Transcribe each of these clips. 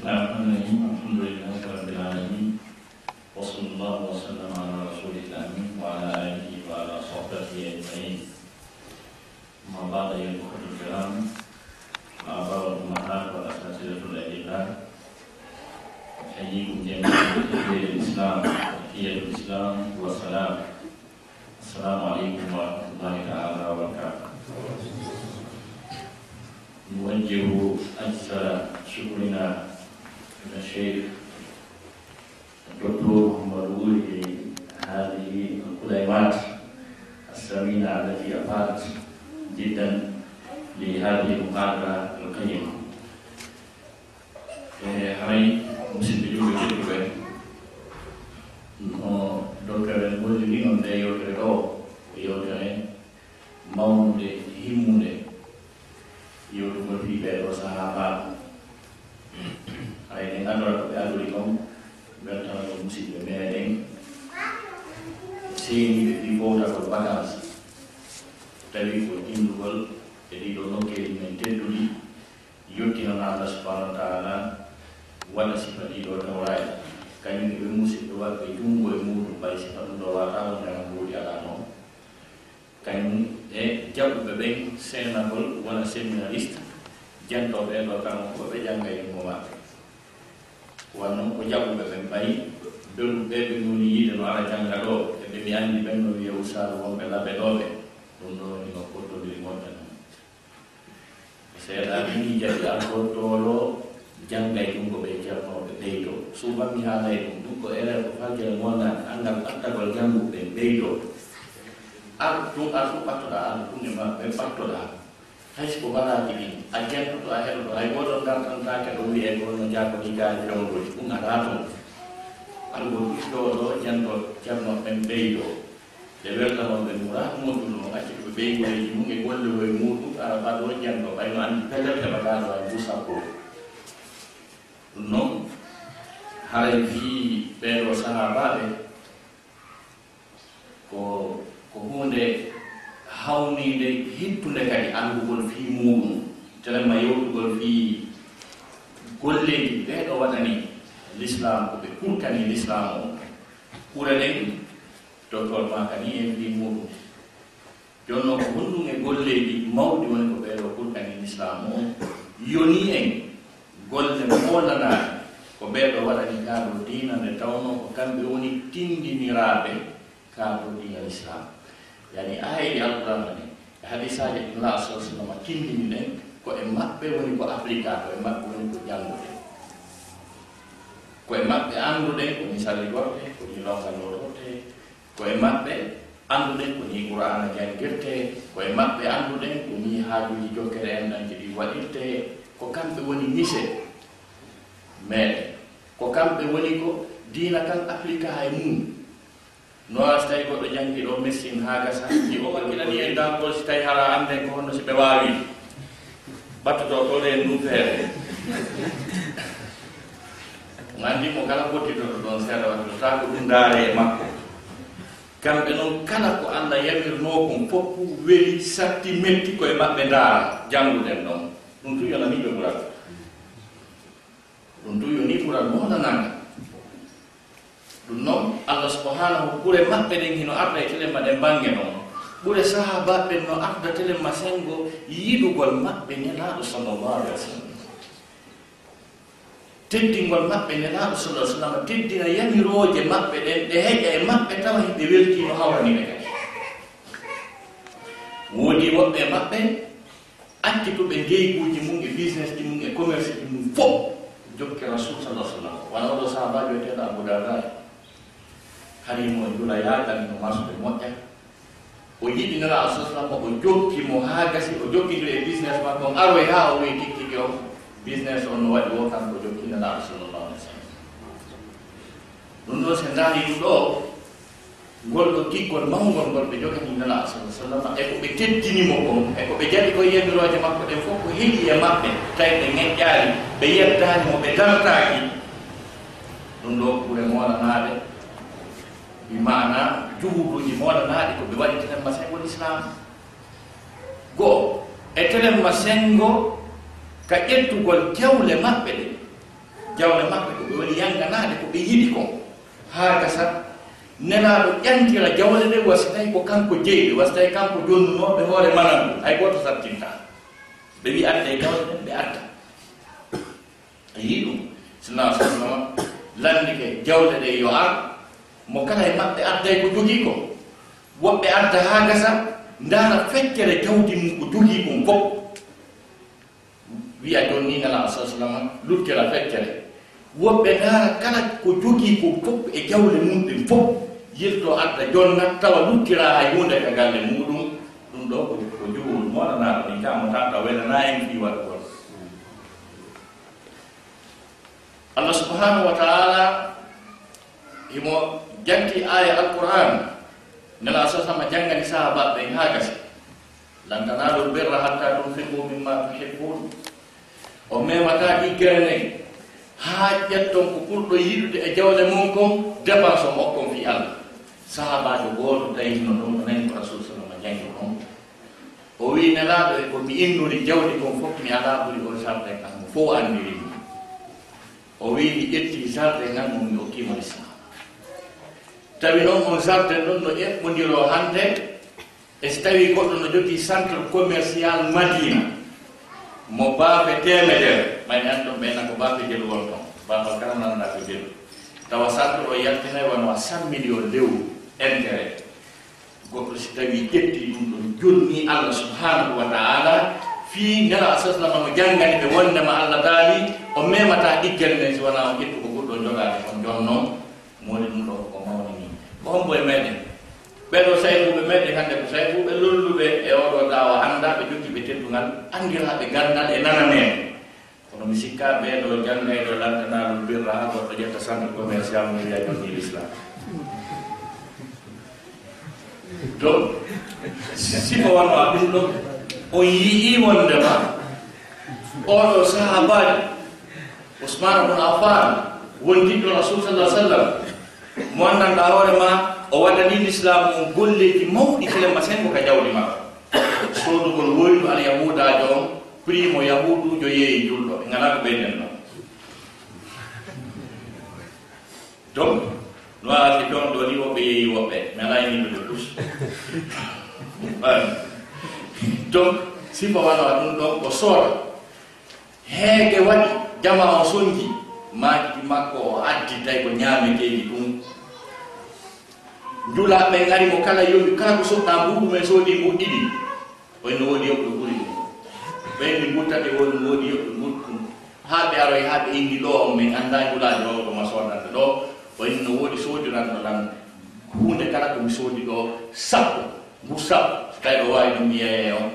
الرحمن الرحيم الحمد لله رب العالمين وصلى الله وسلم على رسول الامين وعلى اله وعلى صحبه اجمعين اما بعد ايها الاخوه الكرام اعضاء الامهات والاساتذه الاجلاء احييكم جميعا بتحيه الاسلام تحيه الاسلام والسلام السلام عليكم ورحمه الله تعالى وبركاته نوجه أكثر شكرنا من الشيخ الدكتور محمد ولي innugol e ɗiɗo nokkeji men tedduɗi. Yettinana allah subahanahu wa taala waɗa sifa ɗiɗo tawraji kañum ɓe musidɓe waɓɓe jungo e muɗum ɓay sifa ɗum ɗo watama ndema mbuuɗi ala noon. Kañum e jaɓɓuɓe ɓen seenagol wona séminariste jantoɓe ɗo kamo koɓe jangga yimmo e maɓɓe. Wan noon ko jaɓɓuɓe ɓen ɓayi ɓeɗum ɓe ɓe goni yiide no ara jangga ɗo eɓe mi anndi ɓen no wiya usaru wonɓe laɓe ɗoɓe ɗum ɗo ino koddori moƴƴan seeɗa mini jadi alkontolo jannga e junngo ɓe jarnoɓe ɓeydo. Souvent mi haala e ɗum ɗum ko élève ko fajjere e gonɗan anndal attagol jannguɓe ɓeydo. Ar ɗum ar fu ɓattoɗa allah ɗum e maɓɓe ɓattoɗa haysi ko mbaɗaaki ɗin a jennoto a heɗoto hay goto ngartantaake ɗo wiye gono jaako jigaali rewgoji ɗum aɗa toon algol ɗiɗɗo ɗo janto jarnoɓen ɓeydo. ɓe welnanoɓe muradu muɗum no acci ɓe ɓeygoreji mum e gollewo e muɗum ara mbaɗo janngo ɓayno anndi pelel heɓa gaano e busako ɗum noon haray fi ɓeeɗo sahabaɓe ko ko hunde hawnide hittunde kadi anndugol fi muɗum telema yewtugol fi golleji ɓeeɗo waɗani l'islam ko ɓe kurtani l'islam o. Ɓurani to toon ma kani en ndi muɗum. Jooni noon ko honɗum e golleeji mawɗi woni ko ɓeeɗo ɓurkani e islam o yoni en golle moolanaɗe ko ɓeeɗo waɗani kaaɗo diina nde tawno ko kamɓe woni tindiniraaɓe kaaɗo diina islam yani aayiɗi alqurana ni e hadisaaji ibnullah sa sallama tindini ɗen ko e maɓɓe woni ko africa ko e maɓɓe woni ko jannguɗen ko e maɓɓe annduɗen ko misalli goɗɗe ko ñilongal loɗo koye maɓɓe annduɗe ko ni qur'ana janngirte koye maɓɓe annduɗe ko ni haajuuji jokkere en nan jiɗi waɗirte ko kamɓe woni mise meeɗe ko kamɓe woni ko diina kan applique hay mum noona so tawi goɗɗo janngi ɗo médecine haa gasa ji o ɓakiɗani e dankol so tawi hara annde ko honno so ɓe waawi. Battoto ɗoɗe en ɗum feere. Gandi mo kala gottidoɗo ɗon seeɗa watto ta ko ɗum ndaare e makko. kamɓe noon kala ko allah yawirnoo kon fof weli satti metti koye maɓɓe ndaara jannguden noon. Ɗum tu yona miijo ɓural. Ɗum tu yoni ɓural moɗanaaka ɗum noon allah subahanahu ɓure maɓɓe ɗen hino arda e telen ma ɗen baŋnge noon. Ɓure sahabaɓe no arda telen ma sengo yiɗugol maɓɓe nelaaɗo sallllahu alih wa sallam. teddingol maɓɓe nelaaɗo sala sallam teddina yamirooje maɓɓe ɗen ɗe heƴa e maɓɓe tawa himɓe weltiino hawrani ɓe. Kadi woodi woɓɓe maɓɓe acci to ɓe ndeyguuji mum e business ji mum e commerce ji mum fof jokke rasul sala sallam wona oɗo sahabajo teɗa aboudardae harimo jula yaagal no masɓe moƴƴa. O yiɗinira a soslam o jokkimo haa gasi o jokkidiri e business makko aroy haa o woy tikki jowo business on no waɗi wo kanko jokkinanaaɗo sallallahu alih w sallam ɗum ɗo so ndaari ɗum ɗo golɗo giggol mawgol ngol ɓe jogani nala saa sallam e ko ɓe teddinimo kon e ko ɓe jaɗi ko yemirooje makko ɗen fof ko heɗi e maɓɓe tawi ɓe ŋeƴƴaari ɓe yeddaani mo ɓe dartaaki. Ɗum ɗo ɓure moolanaaɓe wi mana juhuduuji moolanaaɗi ko ɓe waɗi telemma sengol islam. Goo e telemma sengo ka ƴettugol jawle maɓɓe ɗe. Jawle maɓɓe ko ɓe woni yanganade ko ɓe yiɗi kon haa gasa nelaaɗo ƴantira jawle ɗe wasi tawi ko kanko jeyɗe wasi tawi kanko jonnunoɓe hoore manan. Ɗum hay goto sattinta ɓe wi adda e jawle ɗen ɓe adda a yii ɗum. Sina sallama landike jawle ɗe yo ar mo kala e maɓɓe adday ko jogii ko. Woɓɓe adda haa gasa ndaara feccere jawdi mum ko jogii kon fof. wiya jon ni nala sa sallama luttira feccere woɓɓe ndaara kala ko jogii ko fof e jawle mum ɗen fof yirto adda jonna tawa luttira hay hunde ka galle muɗum. Ɗum ɗo ko jogol moɗanaaɗo ɗin tanta welana en fi waɗa gon allah subhanahu wa taala himo janti aya alquran. Nela sasama janngani sahabaɓe ha gasi. Lantanaɗo birra hatta tumfiqu mimma tuhibbun. o memata ɗiggere nayi haa ƴetton ko ɓurɗo yiɗude e jawle mum kon dépense o mokkon fi allah. Sahabajo gooto dayino ɗum o nani ko rasul sallama jangi on o wi nelaaɗo e ko mi innuri jawdi kon fof mi alaa ɓuri on sarde kan mo fof andirimi o wi mi ƴettii sarde ngan mo mi okkimo l'islam. Tawi noon on sarde ɗon no eɓɓondiroo hannde e so tawii goɗɗo no jogii centre commercial madina. mo baafe temedere mayi an ɗon ɓeyna ko baafe jelu won ton baafal kala nanna ko jelu tawa sarɗo o yaltinayi wano a sammini o lewu intérêt. Goɗɗo so tawi ƴetti ɗum ɗon jonni allah subhanahu wa taala fii ngala sasnama mo janngani ɓe wondema allah daali o memata ɗiggel nden si wona o ƴettu ko goɗɗo jogaade. On jonno mo woni ɗum ɗo ko mawni ni ko hombo e meɗen ɓeɗo saybuɓe meɗe hannde ko saybuɓe lolluɓe e oɗo dawa hannda ɓe jotti ɓe teddugal andiraɓe gandal e nananen kono mi sikka ɓeɗo jangayɗo lantanaɗo birra ha goɗɗo ƴetta centre commercial mo wiya jonni l'islam. To siko wonma ɗum ɗo on yii wondema oɗo sahabaji ousmane bun affan wondiɗo rasul sallah sallam mo anndanɗa hoore ma o waɗani l'islamu on golleji mawɗi filamma sengo ka jawdi makko sodugol woylu al yahudajo on primo yahudujo yeeyi julɗo ɓe ngala ko ɓeyden noon donc no aati ɗon ɗo ni woɓɓe yeeyi woɓɓe mi ala yimɓe ɓe tous donc simba wanoa ɗum ɗon o sooda. Heege waɗi jama o soñji maaki makko o addi tawi ko ñaameteeji ɗum njula ɓe ngari mo kala yomi kala ko soɗɗa mbuɗu men soodi ɗiɗi. Wayno woodi yoɓɗo ɓuri ɗum ɓeyni guttaɓe woni woodi yoɓɗo mbuɗɗum haa ɓe aroy haa ɓe inni ɗo on min annda njulaade ɗo ɗoma soodande ɗo. Wayni no woodi soodiranɗo ɗan hunde kala ko mi soodi ɗo sappo ngu sappo. So tawi ɗo waawi ɗum miyeye on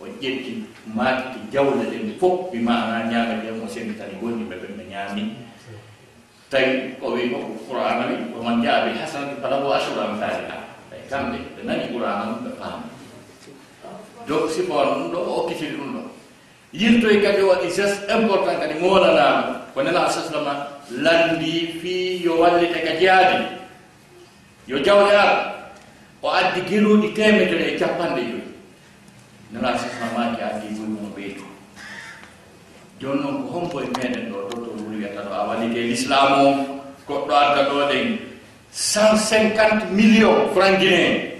o ƴetti maatti jawle ɗen fof mi mana ñaama ɓen o senditani gonni ɓe ɓen ɓe ñaami. tawi ko wi ko qur'ana ni ko man jaa bil hasanati falahu ashru amthaliha tawi kamɓe ɓe nani qur'ana mum ɓe paami donc sifowa ɗum ɗo o okkitiri ɗum ɗo. Yirtoy kadi waɗi geste important kadi moolanaama. Ko nela sallama landi fii yo wallite e ka jeyaadi yo jawle ar o addi geluuɗi temetere e capanɗe joyi. Nela sallama ki addi gullumo ɓeytu joni noon ko homboye meɗen ɗo ɗo to wuro wiyata ɗo. A walike l'islam o goɗɗo adda ɗo ɗen cent cinquante million franc guinéen.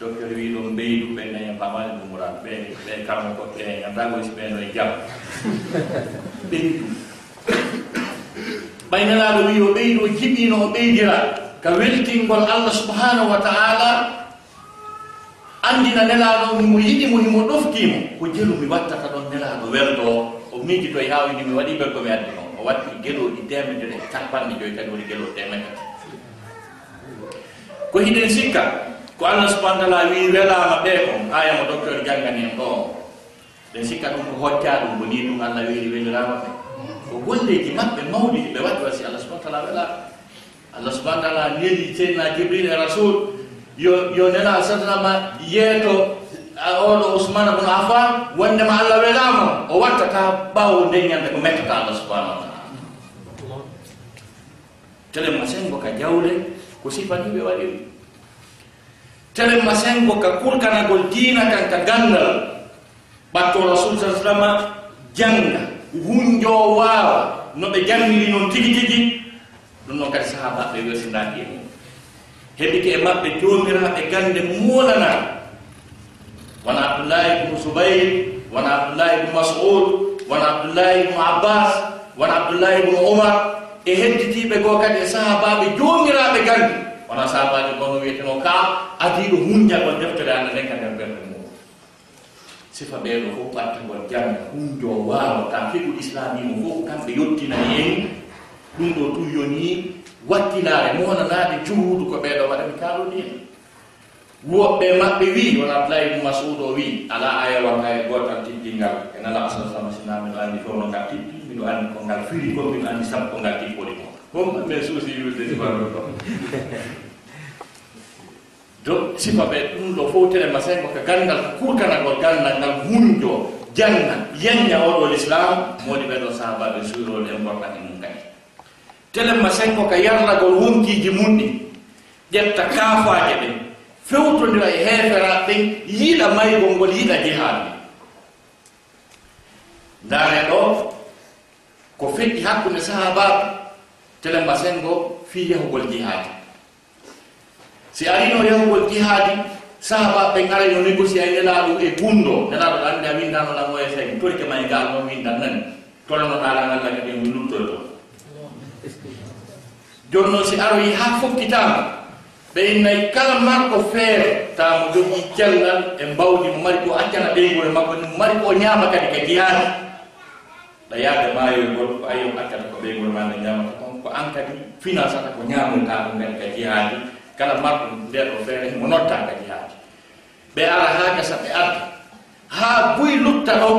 Docteur wi ɗon ɓeydu ɓe daña bamale ɗumuran ɓe ɓe kamɓe koɓɓe hen andagosi ɓeno e, e jam ɓeydu. Ɓaynanaɗo wi o ɓeydu o jiɓino o ɓeydira. Ka weltingol allah subhanahu wa taala andina nelaɗo mimo yiɗimo himo ɗoftimo ko jelu mi wattata ɗon nelaɗo weldo o miiji to haawidi mi waɗi ɓen komi addi noon o watti gelooɗi temedere e capanɗe joyi kadi woni geloo temedere ko hiɗen sikka ko allah subahana taala wi welama ɓe aya mo docteur janggani en ɗo ɓe sikka ɗum ko hocca ɗum ko ni ɗum allah wiri welirama ɓe. Ko golleji maɓɓe mawɗi ɓe waɗi wasi allah subahana taala welama allah subahana taala neli seydna jibril e rasul yo yo nela sadanama yeeto oɗo usmana bnu affan wondema allah welama o wattata ɓawo ndeñande ko mettata allah subhanahu wa taala. Telema sengo ka jawle ko sifaniɓe waɗiri telema sengo ka kurkanagol diina kan ka gandal. Ɓatto rasul sa sallama janga hunjo wawa no ɓe jangiri noon tigi tigi. Ɗum noon kadi sahabaɓe wesinaki e mum heɓike e mabɓe jomiraɓe gande molana wona abdoullahi ibnu zoubayr wona abdoullahi ibnu mas'ud wona abdoullahi ibnu abbas wona abdoullahi ibnu omar e hedditiɓe goo kadi e sahabaɓe jomiraɓe gandi wona sahabaɓe gono wiyeteno ka adiɗo hunjagol deftere anda nden ka nder ɓerde mum. Sifa ɓeɗo fof ɓattagol jamma hunjo wawa ta fiɗu islamimo fof kamɓe yettinani en. Ɗum ɗo tun yoni wakkilare monanade juhudu ko ɓeɗo waɗami kaloni en. woɓɓe maɓɓe wii wona abdoulahi ibnu masud o wii ala aya wonga e gootan tiddingal e nala asalasama sina mino anndi fof no ngal tiddi mino anndi ko ngal firi ko mino anndi sappo ngal tippoli mo. Hom min suusi wiwde sifaɗo ɗo do sifa ɓe ɗum ɗo fof tene masin ko ko gandal kurkanagol gandal ngal hunjo janna yenya oɗo l'islam moni ɓeɗo sahabaɓe suurol en e mum kadi. Telen masin ko ko yarlagol wonkiji mumɗi ƴetta kaafaje ɗen fewtodira e heeferaɓe yiiɗa maygol ngol yiɗa jehaaɓe ndaare ɗo ko feƴƴi hakkunde sahabaɓe telemba sengo fii yahugol jihaadi. Si arino yahugol jihaadi sahabaɓe ngara yo négocié e nelaaɗo e gunndo nelaaɗo ɗannde a windano ɗan oya sayi torke ma e ngal noon windan nani? Tolnoɗa langal lagadi mi luttol ɗon jooni noon si aroyi haa fokkitaama ɓe innayi kala marko feere tawa mo jogii cellal e mbawdi mo mari ko accana ɓeygol makko ni mo mari ko ñaama kadi ka jiyaani ɗa yaade maayoygol ko ayo accata ko ɓeygol ma nde ñaamata on ko an kadi financata ko ñaamoytaa ɗum kadi ka jiyaani kala marko ndeɗ o feere mo notta ka jiyaani ɓe ara haa gasa ɓe adda haa buy lutta ɗon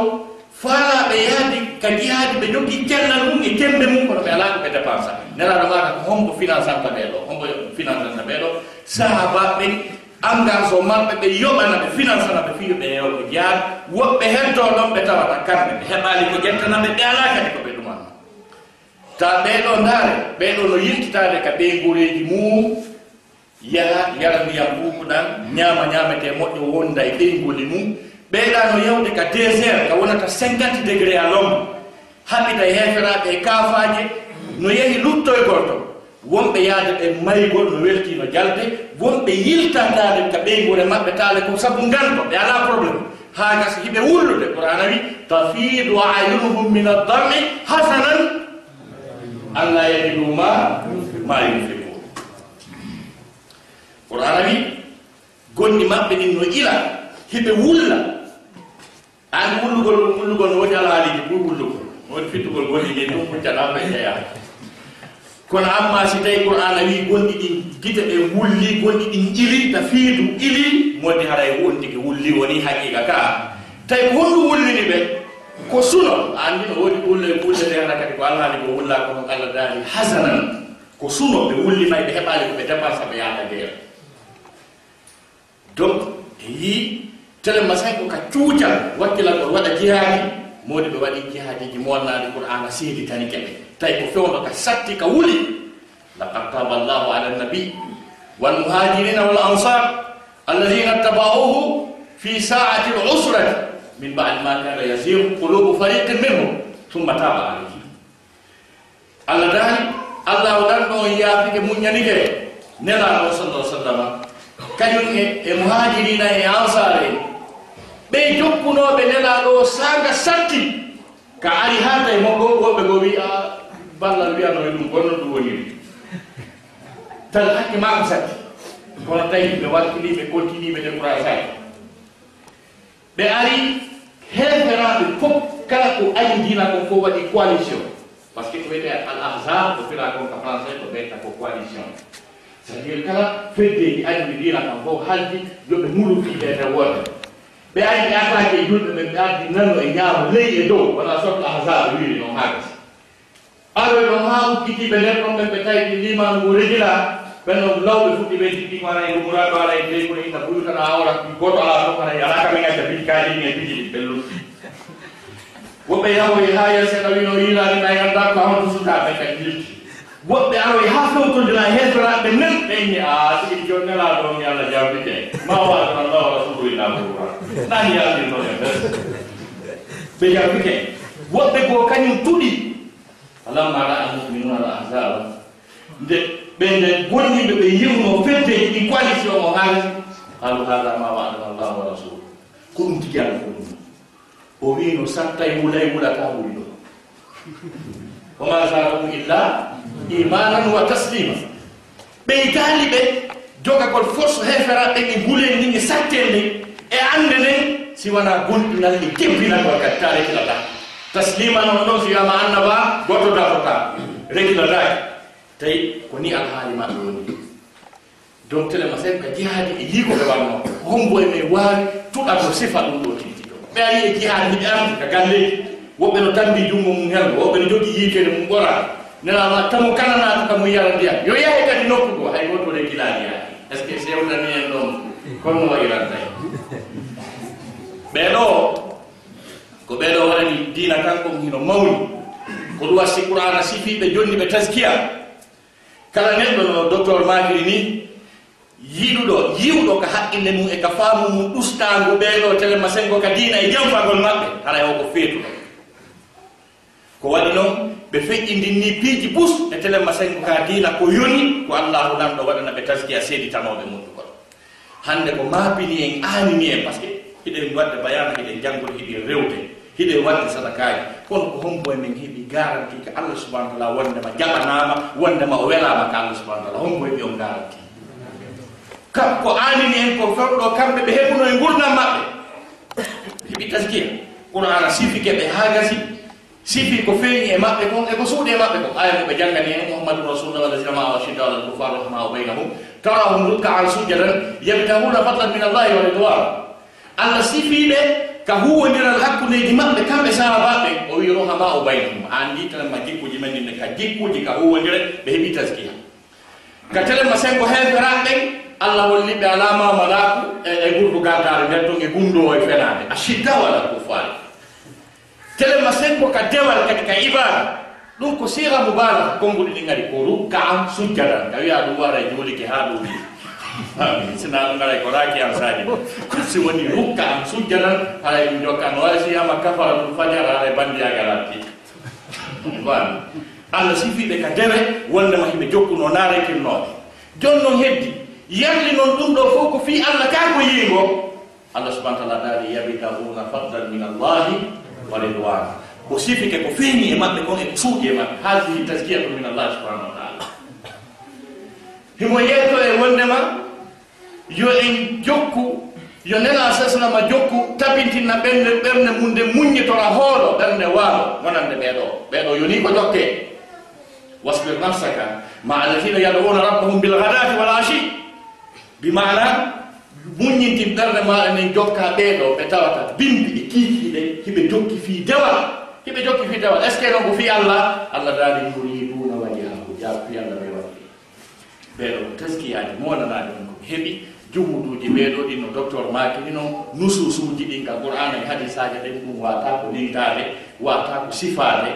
faa ɓe yahdi ka jiyaadi ɓe jogii cellal mum e tembe mum kono ɓe alaa ko ɓe dépensa nelaɗo maɗa ko hombo financanta ɓeeɗo hombo financanta ɓeeɗo. Sahabaɓe engagement maɓɓe ɓe yoɓana ɓe financana ɓe fiiɓe yewɓe jeyar woɓɓe hetto ɗon ɓe tawata kamɓe ɓe heɓali ko ƴettana ɓe ɓe ala kadi ko ɓe ɗumanno ta ɓeeɗo ndaare ɓeeɗo no yiltitade ka ɓey goreeji mum yaha yara ndiyam ɓuuɓuɗan ñaama ñaamete moƴƴo wonda e ɓeygoli mum ɓeyɗa no yewde ka désert ka wonata cinquante degré a l'ombre. Haɓita e heferaaɓe e kaafaje no yehi luttoye goto wonɓe yaade ɓe maygol no weltino jalde. Wonɓe yiltatade ka ɓeygure maɓɓe taale ko sabu ngando ɓe ala probléme haa gas hiɓe wullude. Qur'ana wi tafidu ayunuhum min addami hasanan allah yajiduma ma yunfiqun. Qur'ana wi gonɗi maɓɓe ɗin no ila hiɓe wulla. Andi wullugol wullugol no woni alaalijo ɓur wullugol no woni fittugol gonɗi ɗin ɗum huccaɗa ɓe jeyaa kono amma si tawi qur'ana wi gonɗi ɗin gite ɓe wulli gonɗi ɗin ili ta fiidu ili modi haray e won tigi wulli woni haqiqa ka. Tawi ko honɗum wullini ɓe ko suno andi no woodi ɓulle ɓulle ɗena kadi ko alhaali ko wulla ko hon allah daali hasanan. Ko suno ɓe wulli may ɓe heɓali ko ɓe dépense ɓe yaada ndeer donc e yi tele masayi ko ka cuucal wakkilal on waɗa jihaani mawɗi ɓe waɗi jihadiji molnaɗi qur'ana seedi tani keɓe tawi ko fewno ka satti ka wuli laqad taba llahu ala nabi walmuhajirina wal ansar alladina tabauhu fi saati l usrati min badi ma kana yasiru qulubu fariqin minhum summa taba alayhi. Allah dani allah o ɗanɗo on yaafike muñanike nelaɗo sallah sallama kañum e muhajirina e, e ansar en ɓe jokkunoɓe nelaɗo saga satti ka ari ha tawi mo gongoɓe go wi a ballal wiyano e ɗum gonno ɗum woniri tan hakke mako satti kono tawi ɓe walkini ɓe continue ɓe découragé e ɓe ari heferaɓe fof kala ko andina kon fof waɗi coalition. Par ce que ko wiyete al ahzab ko fira kon ka français ko ɓeyta ko coalition. C'est à dire kala feddeji andiɗina kam fof haldi yoɓe mulufi e reworde ɓe ari ɓe ataki e julɓe ɓe ɓe arti nano e ñaama ley e dow wona sokka hasara wiiri noon haakati aroe ɗon ha ukkitiɓe nden ɗon ɓen ɓe tawi ɗi liman ngu regila ɓen lawɓe fuɗɗi ɓe jiɗɗi ana e gumuraɗo ala e ley kono inna ɓuyuta na awra goto ala ɗon ana ala kamen acca biji kaaji ɗin e biji ɗi lutti woɓɓe yahoy e haa yeseɗa wino yilaani na ganda ko honto sukaaɓe kan jilti woɓɓe aroy e ha fewtondira heetoraaɓe nen ɓe inni a siɗi jooni nelaa ɗon mi allah jawdite ma waɗana allah wa rasulullah nani yawdi noon ɓe yawdike woɓɓe goo kañum tuɗi. Alamma ra almuminuna al ahzaba nde ɓenne gonniɓe ɓe yewno feddeji ɗi coalition o haali. Haalu haala ma waɗana allah wa rasul ko ɗum tigi ala fo ɗum. O wino sattay wulay wulata wuli ɗo. Wama zarahu illa imanan wa taslima ɓeytali ɓe jogagol force heferaɓe ɓe gulen ni ɓe satten ni e annde nden si wona gonɗinal e tebbinalgol kadi ta rekilata. Taslima noon ɗon so wiyama annaba gottoda fota rekilataki tawi ko ni alhaali ma woni. Donc telema sen ka jihaadi e yiiko ɓe wanno homboye me waawi tuɗa sifa ɗum ɗo tigi ɗo ɓe ari e jihaadi hiɓe andu ka galleji woɓɓe no tambi junngo mum helgo woɓɓe no jogii yiitede mum ɓora. Nelama tamo kananaɗo ka mum yara ndiyam. Yo yahe kadi nokku go hay goto rekilani yaade. est ce que sewnani en ɗon kono wayiranta en ɓeeɗo ko ɓeɗo waɗani diina kanko hino mawni. Ko ɗum wasi qur'ana sifiɓe jonni ɓe taskiya. Kala neɗɗo no docteur makiri ni yiɗuɗo yiwɗo ko haqqille mum e ka faamu mum ɗustangu ɓeɗo telema sengo ka diina e jamfagol maɓɓe. Hara o ko feetuɗo ko waɗi noon ɓe feƴƴindinni piiji bus e telema senko ka diina ko yoni ko allahu lanɗo waɗana ɓe taskiya seedi tanoɓe muɗum kono. Hande ko maapini en aanini en par ce que hiɗen wadde bayana hiɗen janngol hiɗen rewde hiɗen wadde sadakaji kono ko hombo e men heeɓi garanti ko allah subahana taala wondema jaɓanama wondema o welama ko allah subahana taala. Hombo heeɓi on garanti. Kam ko aanini en ko fewɗo kamɓe ɓe heɓuno e gurdam maɓɓe. Heeɓi taskiya. Qur'ana sifike ɓe ha gasi sifi ko feeñi e maɓɓe kon eko suuɗi e maɓɓe kon. Aya mo ɓe janngani en mouhammadou rasulullah alladina mahu ashidda ala alkufar rahmaa baynahum. Tarahum rukka rukkaan sujjadan yabtahuna fadlan min allahi wa ridwan. Allah sifiɓe ka huwodiral hakkundeji maɓɓe kamɓe sahabaɓe o wi rohama o baynahum. Andi tanma jikkuji men ɗinne ka jikkuji ka huwodire ɓe heeɓi taskiya ka telema sengo heeferaɓe allah holliɓe alama malaku e, e gurdu gardare nder ton e gumdo e fenade a shidda wala kufari telema senko ka dewal kadi ka ibada ɗum ko sira mubala konngol ɗi gari ko rukka an sujjada wiya ɗum wara joolike ha ɗo sina ɗum ngaray ko raki an saji si woni rukka an sujjadan. Haray ɗum jokka no wawi si ama kafara ɗum fajara haray bandiyagalatti wan allah sifiɓe ka dewe wondema himɓe jokkuno narekinnoɓe jon noon heddi yalli noon ɗum ɗo fof ko fi allah ka ko yiingo allah subahana taala daari yabitahuna fadlan min allahi waridwana ko sifike ko feeñi e maɓɓe kon e ko suuɗi e maɓɓe. Hasihi taskiyatu min allah subahanahu wa taala. Himo yeeto e wondema yo en jokku yo nena sesnama jokku tabintinna ɓernde ɓernde mum nde muññitora hoolo ɓernde waalo wonande ɓeeɗo. Ɓeeɗo yoni ko jokke. Wasbir nafsaka ma allatina yadowuna rabbahum bilgadati wal ashi bi mana muññintin ɓerde maɗa nden jokka ɓeeɗo ɓe tawata bimbi ɗi kiikiiɗe hiɓe jokki fii dewal hiɓe jokki fii dewal est ce que noon ko fii allah? Allah daali yuriduna wajahu jaafi allah ɓe waɗi. Ɓeeɗo ko taskiyaji moɗanaɗe on ko heɓi. Jumuduji ɓeeɗo ɗin no docteur maki ɗi noon nususuji ɗin ka qur'ana e hadisaji ɗen ɗum wata ko lindade wata ko sifaade.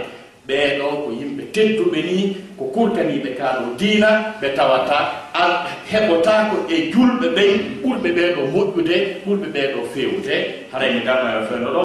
ɓeeɗo ko yimɓe tedduɓe ni ko kurtaniɓe kaɗo diina ɓe tawata al heɓotako e julɓe ɓen ɓurɓe ɓeeɗo moƴƴude ɓurɓe ɓeeɗo fewde harayni gam fewno ɗo